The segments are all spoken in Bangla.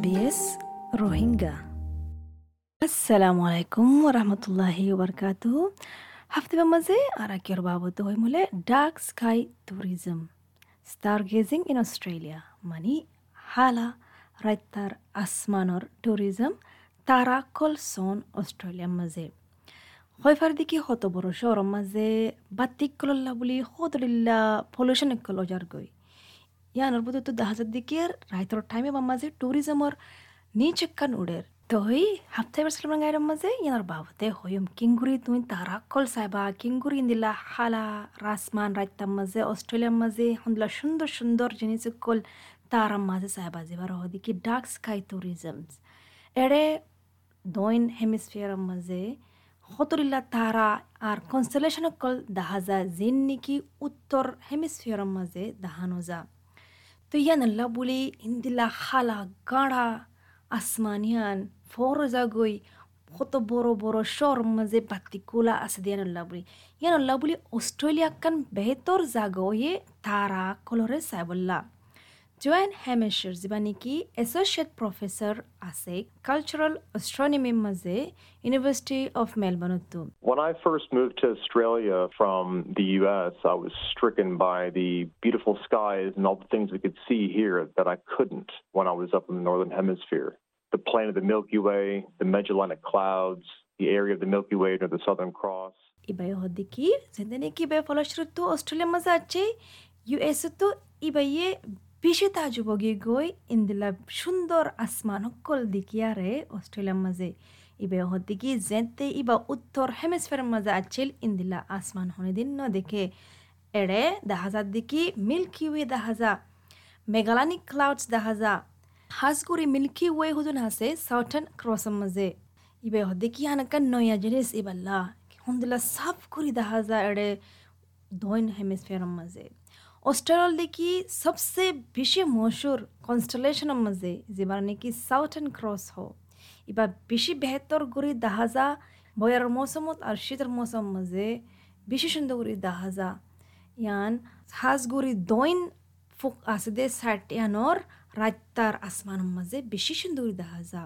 SBS রোহিঙ্গা আসসালামু আলাইকুম রহমতুল্লাহি ওবরকাতু হাফতে মাঝে আর আকির বাবদ হই মলে dark sky tourism star gazing in Australia মানে হালা রাইতার আসমানর ট্যুরিজম তারা কল সন অস্ট্রেলিয়ার মাঝে হয়ফার দিকে হত বড় শহরের মাঝে বাতিক কলল্লা বুলি হতলিল্লা পলিউশন কল অজার গই ইয়ানোর বুধ তো দাহাজার দিকে রাইতর টাইমে বা মাঝে ট্যুরিজমর নি চেক্কান উডের তো হই হাফতাই বারসলাম গাইর মাঝে ইয়ানোর বাবতে হইম কিংগুরি তুমি তারা কল সাইবা কিংগুরি ইন্দিলা হালা রাসমান রাইতার মাঝে অস্ট্রেলিয়ার মাঝে হন্দলা সুন্দর সুন্দর জিনিস কল তারা মাঝে সাইবা যেবার হদিকে ডার্ক স্কাই ট্যুরিজমস এড়ে দইন হেমিস্ফিয়ার মাঝে হতরিল্লা তারা আর কনস্টেলেশন কল দেখা যায় জিন নিকি উত্তর হেমিস্ফিয়ার মাঝে দেখানো যা তো ইয়ান বুলি ইন্দিলা খালা গাড়া আসমানিয়ান ফরজা গই কত বড় বড় শর মাঝে বাতি কোলা আছে দিয়ান বুলি ইয়ান বলি অস্ট্রেলিয়া কান বেহতর জাগয়ে তারা কলরে সাইবল্লা Joan Hamisher Zibaniki, Associate Professor ASEC, Cultural Astronomy Maze, University of Melbourne. When I first moved to Australia from the US, I was stricken by the beautiful skies and all the things we could see here that I couldn't when I was up in the Northern Hemisphere. The plane of the Milky Way, the Magellanic Clouds, the area of the Milky Way near the Southern Cross. ኢበየ ሆድኪ ዘንደኔኪ በፈለሽርቱ ኦስትሬሊያ መዛቼ ዩኤስቱ ኢበየ US তো ইবাইয়ে গৈ ইন্দিলা সুন্দর আসমান সকল দিকিয়ারে অস্ট্রেলিয়ার মাঝে ইবে হদ্দিকি যেতে ইবা উত্তর হেমিসফেয়ার মাঝে আছিল ইন্দিলা আসমান হনে দিন ন দেখে এড়ে যা দিকি মিল্কি ওয়ে দেখা যা মেঘালানিক ক্লাউডস যা হাজগুড়ি মিল্কি ওয়ে হুজুন হাসে সাউথার্ন ক্রসের মাঝে ইবে হদ্দিকি হানাকা নয়া জিনিস ইবাল্লা হন্দিলা সাফ করি যা এড়ে দৈন হেমিসফেয়ারের মাঝে অস্ট্রেলিয়ার দেখি সবচেয়ে বেশি মশুর কনস্টেলেশনের মাঝে যেবার নাকি সাউথার্ন ক্রস হ। এবার বেশি বেহতর করে যা বয়ার মৌসুমত আর শীতের মৌসুম মাঝে বেশি সুন্দর করে যা ইয়ান হাজগুড়ি দৈন ফুক আছে দে সাইট ইয়ানোর রাত্তার আসমানের মাঝে বেশি সুন্দর যা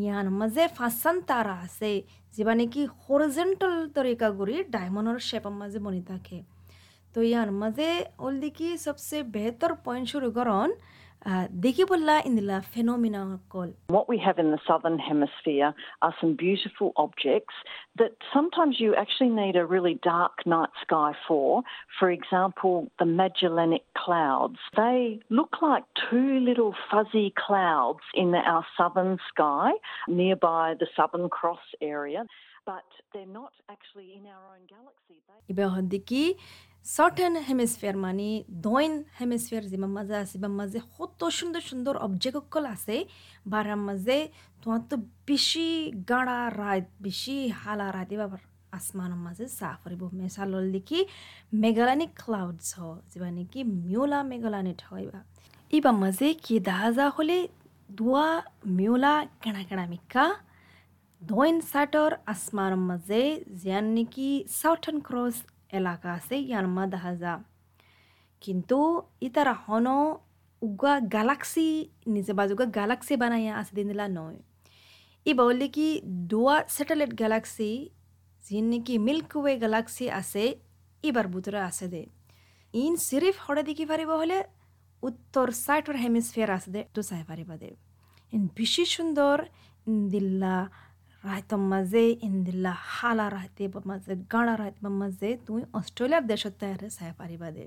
ইয়ান মাঝে ফাঁসান তারা আছে যেবা নাকি হরিজেন্টাল তরিকা করে ডায়মন্ডর শেপের মাঝে বনি থাকে। toyan you oldiki sabse behtar point shuru goron dikibulla indila what we have in the southern hemisphere are some beautiful objects that sometimes you actually need a really dark night sky for. For example the magellanic clouds. They look like two little fuzzy clouds in our southern sky nearby the southern cross area. But galaxy. They... certain hemisphere মানে দইন হেমিসফিয়ার যিমান মাঝে আছে বা মাঝে কত সুন্দর সুন্দর অবজেক্ট অকল আছে বারার মাঝে তোমার তো বেশি গাড়া রাত বেশি হালা রাত এবার আসমানের মাঝে সাফ ফুরিব মেসালল দেখি মেগালানিক ক্লাউডস হ যেবা নাকি মিউলা মেগালানিট হয় বা ইবা মাঝে কি দেখা হলে দুয়া মিউলা কেনা কেনা মিকা দইন সাটর আসমানের মাঝে জিয়ান নাকি সাউথার্ন ক্রস এলাকা আছে ইয়ার মা দেখা যা কিন্তু ইতারা হন উগা গ্যালাক্সি নিজে বাজুগা গ্যালাক্সি বানাইয়া আছে দিনলা নয় ই বললে কি দুয়া স্যাটেলাইট গ্যালাক্সি যিন নাকি মিল্ক ওয়ে গ্যালাক্সি আছে এবার ভিতরে আছে দে ইন সিরিফ হরে দেখি পারিব হলে উত্তর সাইটর হেমিসফিয়ার আছে দে তো চাই পারিবা দে ইন বেশি সুন্দর দিল্লা রাইতম মাঝে ইন্দিল্লা হালা রাইতে মাঝে গাঁড়া রাইতে মাঝে তুমি অস্ট্রেলিয়ার দেশত তাইরে চাই পাৰিবা দে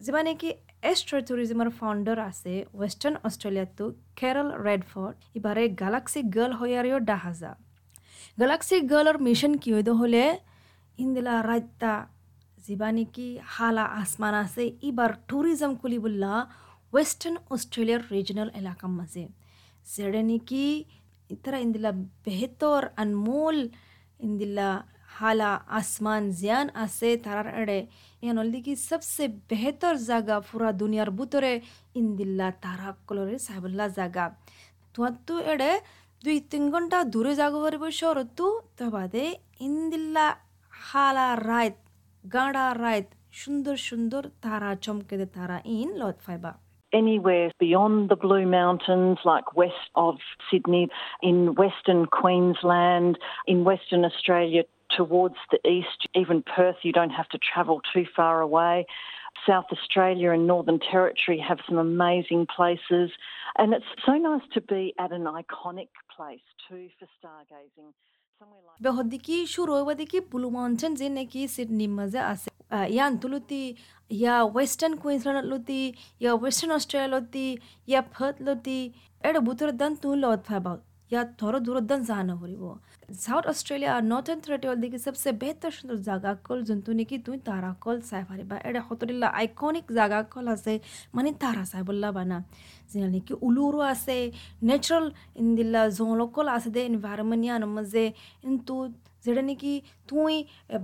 যিমান নেকি এষ্ট্ৰ টুৰিজমৰ ফাউণ্ডাৰ আছে ৱেষ্টাৰ্ণ অষ্ট্ৰেলিয়াতো কেৰল ৰেডফৰ্ড ইবাৰে গালাক্সি গাৰ্ল আৰু ডাহাজা গালাক্সি গাৰ্লৰ মিছন কি হৈ হ'লে ইন্দিলা ৰাইতা যিবা নেকি হালা আসমান আছে ইবাৰ টুৰিজম খুলিবলা ৱেষ্টাৰ্ণ অষ্ট্ৰেলিয়াৰ ৰিজনেল এলেকাৰ মাজে যেনে নেকি ترى إن دلا بهتور أنمول إن دلا حالا آسمان زيان آسي ترار أڑي يعني ولدي كي سب سے بهتر زاگا پورا دنیا بوتره إن دلا تارا كلوري صاحب الله দুই তিন ঘণ্টা দূরে জাগো পারিব শরতু তো বাদে ইন্দিল্লা হালা রায়ত গাঁড়া রায়ত সুন্দর সুন্দর তারা চমকে দে তারা ইন লত ফাইবা anywhere beyond the Blue Mountains, like west of Sydney, in Western Queensland, in Western Australia towards the east, even Perth, you don't have to travel too far away. South Australia and Northern Territory have some amazing places, and it's so nice to be at an iconic place too for stargazing. بهديكي شو رواديكي بلو ماونتن زينكي سيدني مزا أس يان تلوتي يا ويسترن كوينسلاند لوتي يا ويسترن أستراليا لوتي يا بيرث لوتي এড়ে বুতর দান তুই লত ফাবা या थोड़ा दूर दन जाना हो रही वो साउथ ऑस्ट्रेलिया और नॉर्थन थ्रेटिवल देखि सबसे बेहतर सुंदर জাগা কল জন্তু নেকি তুই তারা কল চাই পারিবা এটা হতরিল্লা আইকনিক জাগা কল আছে মানে তারা চাই বললা বানা যেন নেকি উলুরো আছে ন্যাচারাল ইন্দিল্লা জংলকল আছে দে এনভায়রনমেন্ট ইয়ান মজে কিন্তু যেটা নাকি তুই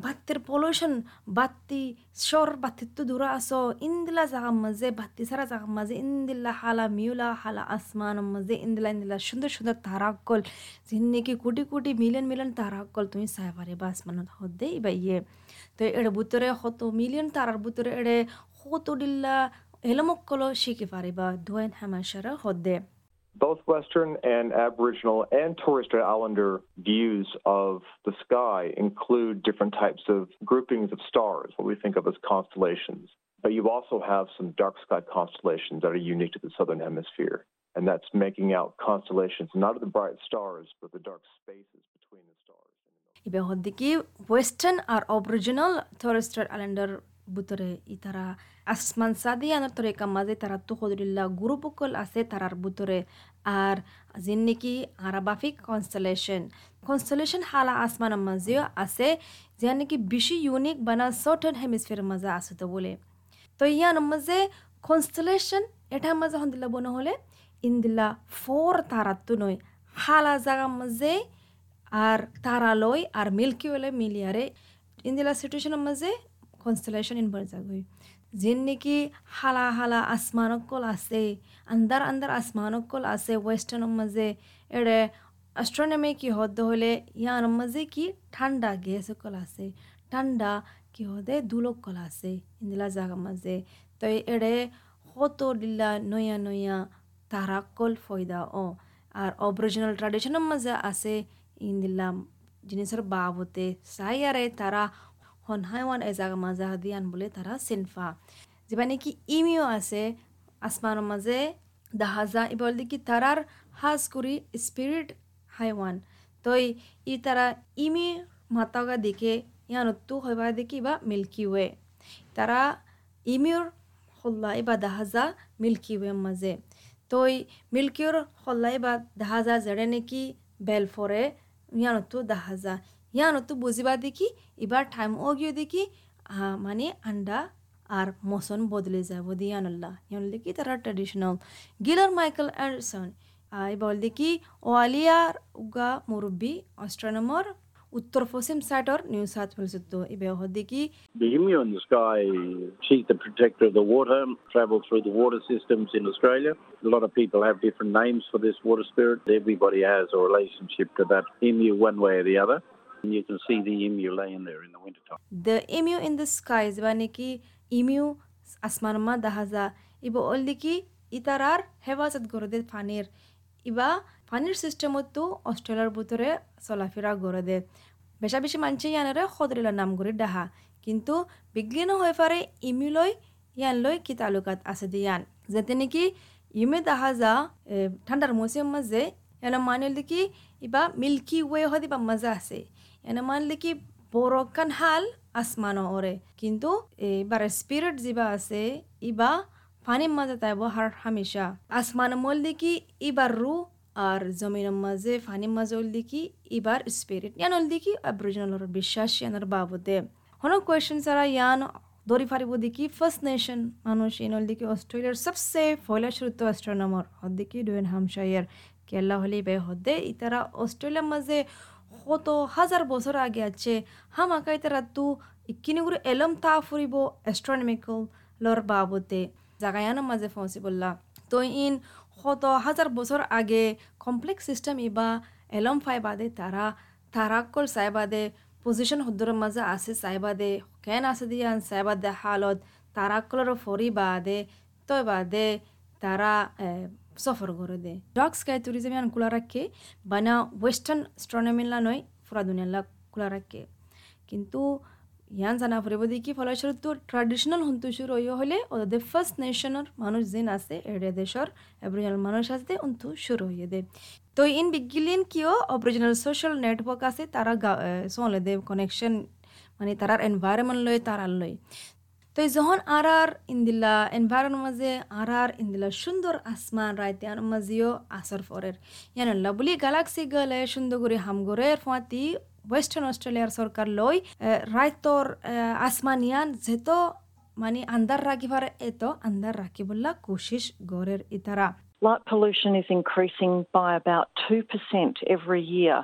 বাত্তির পলিউশন বাত্তি শর বাত্তির দূর আসো, ইন্দিলা জাগা মাঝে, বাত্তি সারা জাগা মাঝে ইন্দিল্লা হালা মিউলা হালা আসমান মাঝে, ইন্দিলা ইন্দিলা সুন্দর সুন্দর তারাকল যে নাকি কোটি কোটি মিলিয়ন মিলিয়ন তারাকল তুমি চাই পারে বা আসমানত হদে বা ইয়ে। তো এড়ে বুতরে হত মিলিয়ন তারার বুতরে এড়ে হত ডিল্লা এলমকলো শিখে পারিবা ধোয়েন হামাশারা হদে both Western and Aboriginal and Torres Strait Islander views of the sky include different types of groupings of stars, what we think of as constellations. But you also have some dark sky constellations that are unique to the Southern Hemisphere. And that's making out constellations, not of the bright stars, but the dark spaces between the stars. EBay হদ্দিকি western R original Torres Strait বুতরে ইতারা আসমান সাদি আনার তরে কামাজে তারা তো হদরিল্লা গুরুপকল আছে তারার বুতরে আর যেন নাকি আরাবাফিক কনস্টলেশন কনস্টলেশন হালা আসমান মাঝেও আছে যে নাকি বেশি ইউনিক বানা সাউথার্ন হেমিসফিয়ার মাঝে আছে তো বলে তো ইয়ান মাঝে কনস্টলেশন এটা মাঝে হন্দিল্লা বনে হলে ইন্দিল্লা ফোর তারাত্তু নয় হালা জাগা মাঝে আর তারালয় আর মিল্কি ওয়েলে মিলিয়ারে ইন্দিলা সিটুয়েশনের মাঝে constellation in Barzagui. जिनकी हाला हाला আসমানকল আছে আন্দার আন্দার আসমানকল আছে ওয়েস্টার্ন মাঝে এড়ে অ্যাস্ট্রোনমি কি হদ হলে ইয়ার মাঝে কি ঠান্ডা গ্যাস কল আছে ঠান্ডা কি হদে দুলকল আছে ইন্দিলা জাগা মাঝে তো এড়ে কত দিল্লা নয়া নয়া তারাকল ফয়দা ও আর অরিজিনাল ট্রাডিশনের মাঝে আছে ইন্দিল্লা জিনিসের বাবতে চাই আরে তারা হন হাইওয়ান এজাগা মাজা দিয়ান বলে তারা সিনফা। যেবা নাকি ইমিও আছে আসমানৰ মাঝে দাহাজা এবার দেখি তারার হাজ করি স্পিরিট হাইওয়ান। তই ই তারা ইমি মাতাগা দেখে ইয়ানতো হইবা দেখি বা মিল্কি ওয়ে। তারা ইমিওর হল্লাই বা দাহাজা মিল্কি ওয়ে মাঝে। তই মিল্কিওর হল্লাই বা দাহাজা যেড়ে নাকি বেলফরে ইয়ানতো দাহাজা। ইয়ানতো বুঝিবা দেখি এবার টাইম গিয়ে দেখি মানে আন্ডা আর মোশন বদলে যাব দিয়ানুল্লাহ ইয়ান দেখি তারা ট্রেডিশনাল গিলার মাইকেল অ্যান্ডারসন এবার দেখি ওয়ালিয়ার উগা মুরব্বী অস্ট্রোনমার উত্তর পশ্চিম সাইডর নিউ সাউথ ওয়েলস তো এবার দেখি The emu in the sky, she's the protector of the water, travel through the water systems in Australia. A lot of people have different names for this water spirit. Everybody has a relationship to that emu one way or the other. You can see the emu laying there in the wintertime. The emu in the sky মানে কি ইমিউ আসমান মা দেখা যা ইবা অলদি কি ইতারার হেফাজত করে দে পানির ইবা পানির সিস্টেমতো অস্ট্রেলিয়ার ভিতরে চলাফেরা করে দে বেশা বেশি মানুষে ইয়ানরে সদরিলার নাম করে ডাহা কিন্তু বিজ্ঞান হয়ে পারে ইমিউলই ইয়ান লই কি তালুকাত আছে দিয়ান যাতে নাকি ইমে দেখা যা ঠান্ডার মৌসুম মাঝে এনে মানিল দেখি ইবা মিল্কি ওয়ে হয় দিবা মজা আছে এনে মানলে কি বড়কান হাল আসমান ওরে কিন্তু এবার স্পিরিট যিবা আছে ইবা পানির মাঝে তাইব হার হামেশা আসমান মল দেখি ইবার রু আর জমিনের মাঝে পানির মাঝে ওল দেখি ইবার স্পিরিট ইয়ান ওল দেখি অ্যাব্রিজিনাল বিশ্বাস ইয়ানোর বাবদে হন কোয়েশন ছাড়া ইয়ান দৌড়ি ফারিব দেখি ফার্স্ট নেশন মানুষ ইনল দেখি অস্ট্রেলিয়ার সবসে ফয়লা শ্রুত অ্যাস্ট্রোনমার হদ দেখি ডুয়েন হামশাইয়ার কেল্লা হলি বে হদে ইতারা অস্ট্রেলিয়ার মাঝে কত হাজার বছর আগে আছে হাম আকাইতে রাতু ইকিনিগুলো এলম তা ফুরিব অ্যাস্ট্রনমিক্যাল লর বাবতে। জাগায়ানো মাঝে ফসি বললা তো ইন কত হাজার বছর আগে কমপ্লেক্স সিস্টেম ইবা এলম ফাই বাদে তারা তারাকল সাইবাদে পজিশন হদ্দরের মাঝে আছে সাইবাদে কেন আছে দিয়ান সাইবাদে হালত তারাকলর ফরি বাদে তই বাদে তারা সফর করে দে ডার্ক স্কাই ট্যুরিজম খোলা রাখে, বানা ওয়েস্টার্ন স্ট্রনমিলা নয় ফুরা দুনিয়ালা খোলা রাখে। কিন্তু ইয়ান জানা ফুৰিব দেখি ফলস্বৰূপটো ট্ৰেডিশ্যনেল শুনটো শুরু হইয়া হলে ওদের ফার্স্ট নেশনের মানুষ যেন আছে এরিয়া দেশর অ্যাবরিজিনাল মানুষ আছে উন্তু শুরু হইয়া দে তো ইন বিগিলিন কিয় অরিজিনাল সোশ্যাল নেটওয়ার্ক আছে, তারা চলে দে কানেকশন মানে তারার এনভায়রনমেন্ট লয়, তারার লয়। তো যখন আর আর ইন্দিলা এনভায়রনমেন্ট মাঝে আর আর ইন্দিলা সুন্দর আসমান রাইতে আন মাঝেও আসর ফরের ইয়ান লাবলি গ্যালাক্সি গলে সুন্দর করে হামগরের ফাঁতি ওয়েস্টার্ন অস্ট্রেলিয়ার সরকার লই রাইতর আসমানিয়ান যেহেতু মানে আন্দার রাখিবার, এত আন্দার রাখিবল্লা কোশিশ গরের ইতারা Light pollution is increasing by about 2% every year.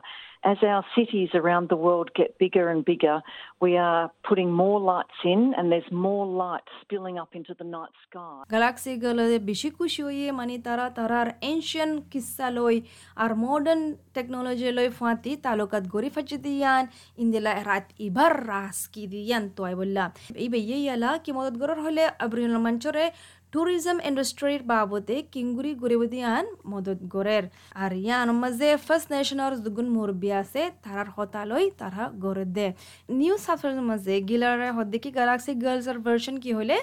As our cities around the world get bigger and bigger, we are putting more lights in and there's more light spilling up into the night sky. Galaxy গুলোতে বেশি খুশি হইয়ে মানে তারা তারার এনশিয়ান কিসা লই আর মডার্ন টেকনোলজি লই ফাঁতি তালুকাত গরি ফাচি দিয়ান ইন্দিলা রাত ইবার রাস কি দিয়ান তো মঞ্চরে ট্যুরিজম ইন্ডাস্ট্রির বাবদে কিঙ্গুরি গুরিবদি আন মদত গরের আর ইয়ান মাঝে ফার্স্ট নেশনের দুগুণ মুরবি আছে, তারার হতালই তারা গড়ে দে। নিউ ওয়েলসের মাঝে গিলারে হদ্দেকি গ্যালাক্সি গার্লসের ভার্সন কি হলে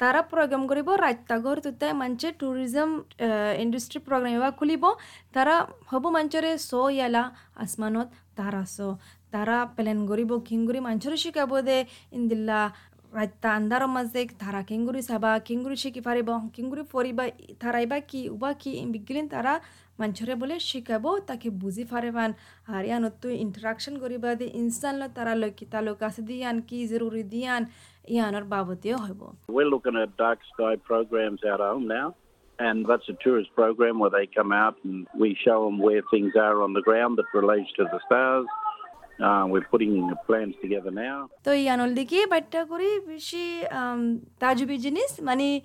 তারা প্রোগ্রাম কৰিব ৰাত্যাগৰ তুতাই মাঞ্চে টুৰিজম ইণ্ডাষ্ট্ৰী প্ৰগ্ৰাম এবাৰ খুলিব। তারা হ'ব মাঞ্চৰে চ' ইয়ালা আসমানত তারা চ' তারা প্লেন কৰিব কিংগুৰি মাঞ্চৰে শিকাব দে। ইন্দিল্লা রাইতা আন্দার মাঝে তারা কেঙ্গুরি সাবা কেঙ্গুরি শিখি পারিব কেঙ্গুরি ফরিবা তারাইবা কি উবা কি বিগিলিন তারা মানুষরে বলে শিখাবো তাকে বুঝি পারেবান আর ইয়ান তো ইন্টারাকশন করিবা দিয়ে ইনসান তারা লক্ষ্য তালুক আছে দিয়ান কি জরুরি দিয়ান ইয়ানোর বাবতেও হইব We're looking at dark sky programs out home now. And that's a tourist program where they come out and we show them where things are on the ground that relates to the stars. তো ইয়ানল দিকে বাট্টা করি বেশি তাজুবি জিনিস মানে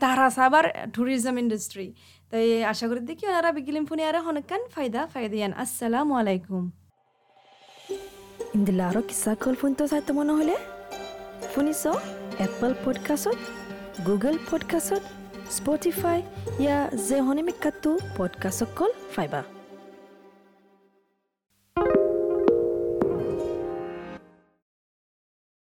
তারা সাবার ট্যুরিজম ইন্ডাস্ট্রি তাই আশা করি দেখি ওনারা বিগিলিম ফোনে আর হনকান ফায়দা ফায়দা ইয়ান আসসালামু আলাইকুম। ইন্দিলা আরও কিসা কল ফোন তো চাইতে মনে হলে? শুনিছ? এপল পডকাষ্টত গুগল পডকাষ্টত স্পটিফাই ইয়া যে হনিমিকাটো পডকাষ্টত কল ফাইবা